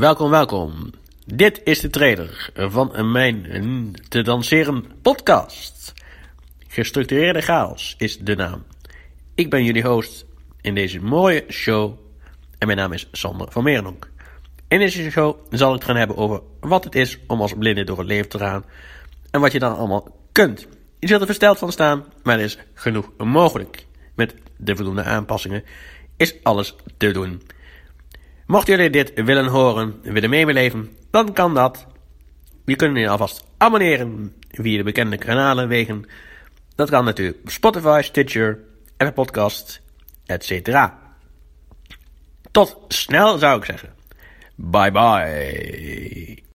Welkom, welkom. Dit is de trailer van mijn te danseren podcast. Gestructureerde chaos is de naam. Ik ben jullie host in deze mooie show en mijn naam is Sander van Meernonk. In deze show zal ik het gaan hebben over wat het is om als blinde door het leven te gaan en wat je dan allemaal kunt. Je zult er versteld van staan, maar er is genoeg mogelijk. Met de voldoende aanpassingen is alles te doen. Mochten jullie dit willen horen, willen meebeleven, dan kan dat. Je kunt je alvast abonneren via de bekende kanalen wegen. Dat kan natuurlijk Spotify, Stitcher, Apple Podcast, etc. Tot snel zou ik zeggen. Bye bye.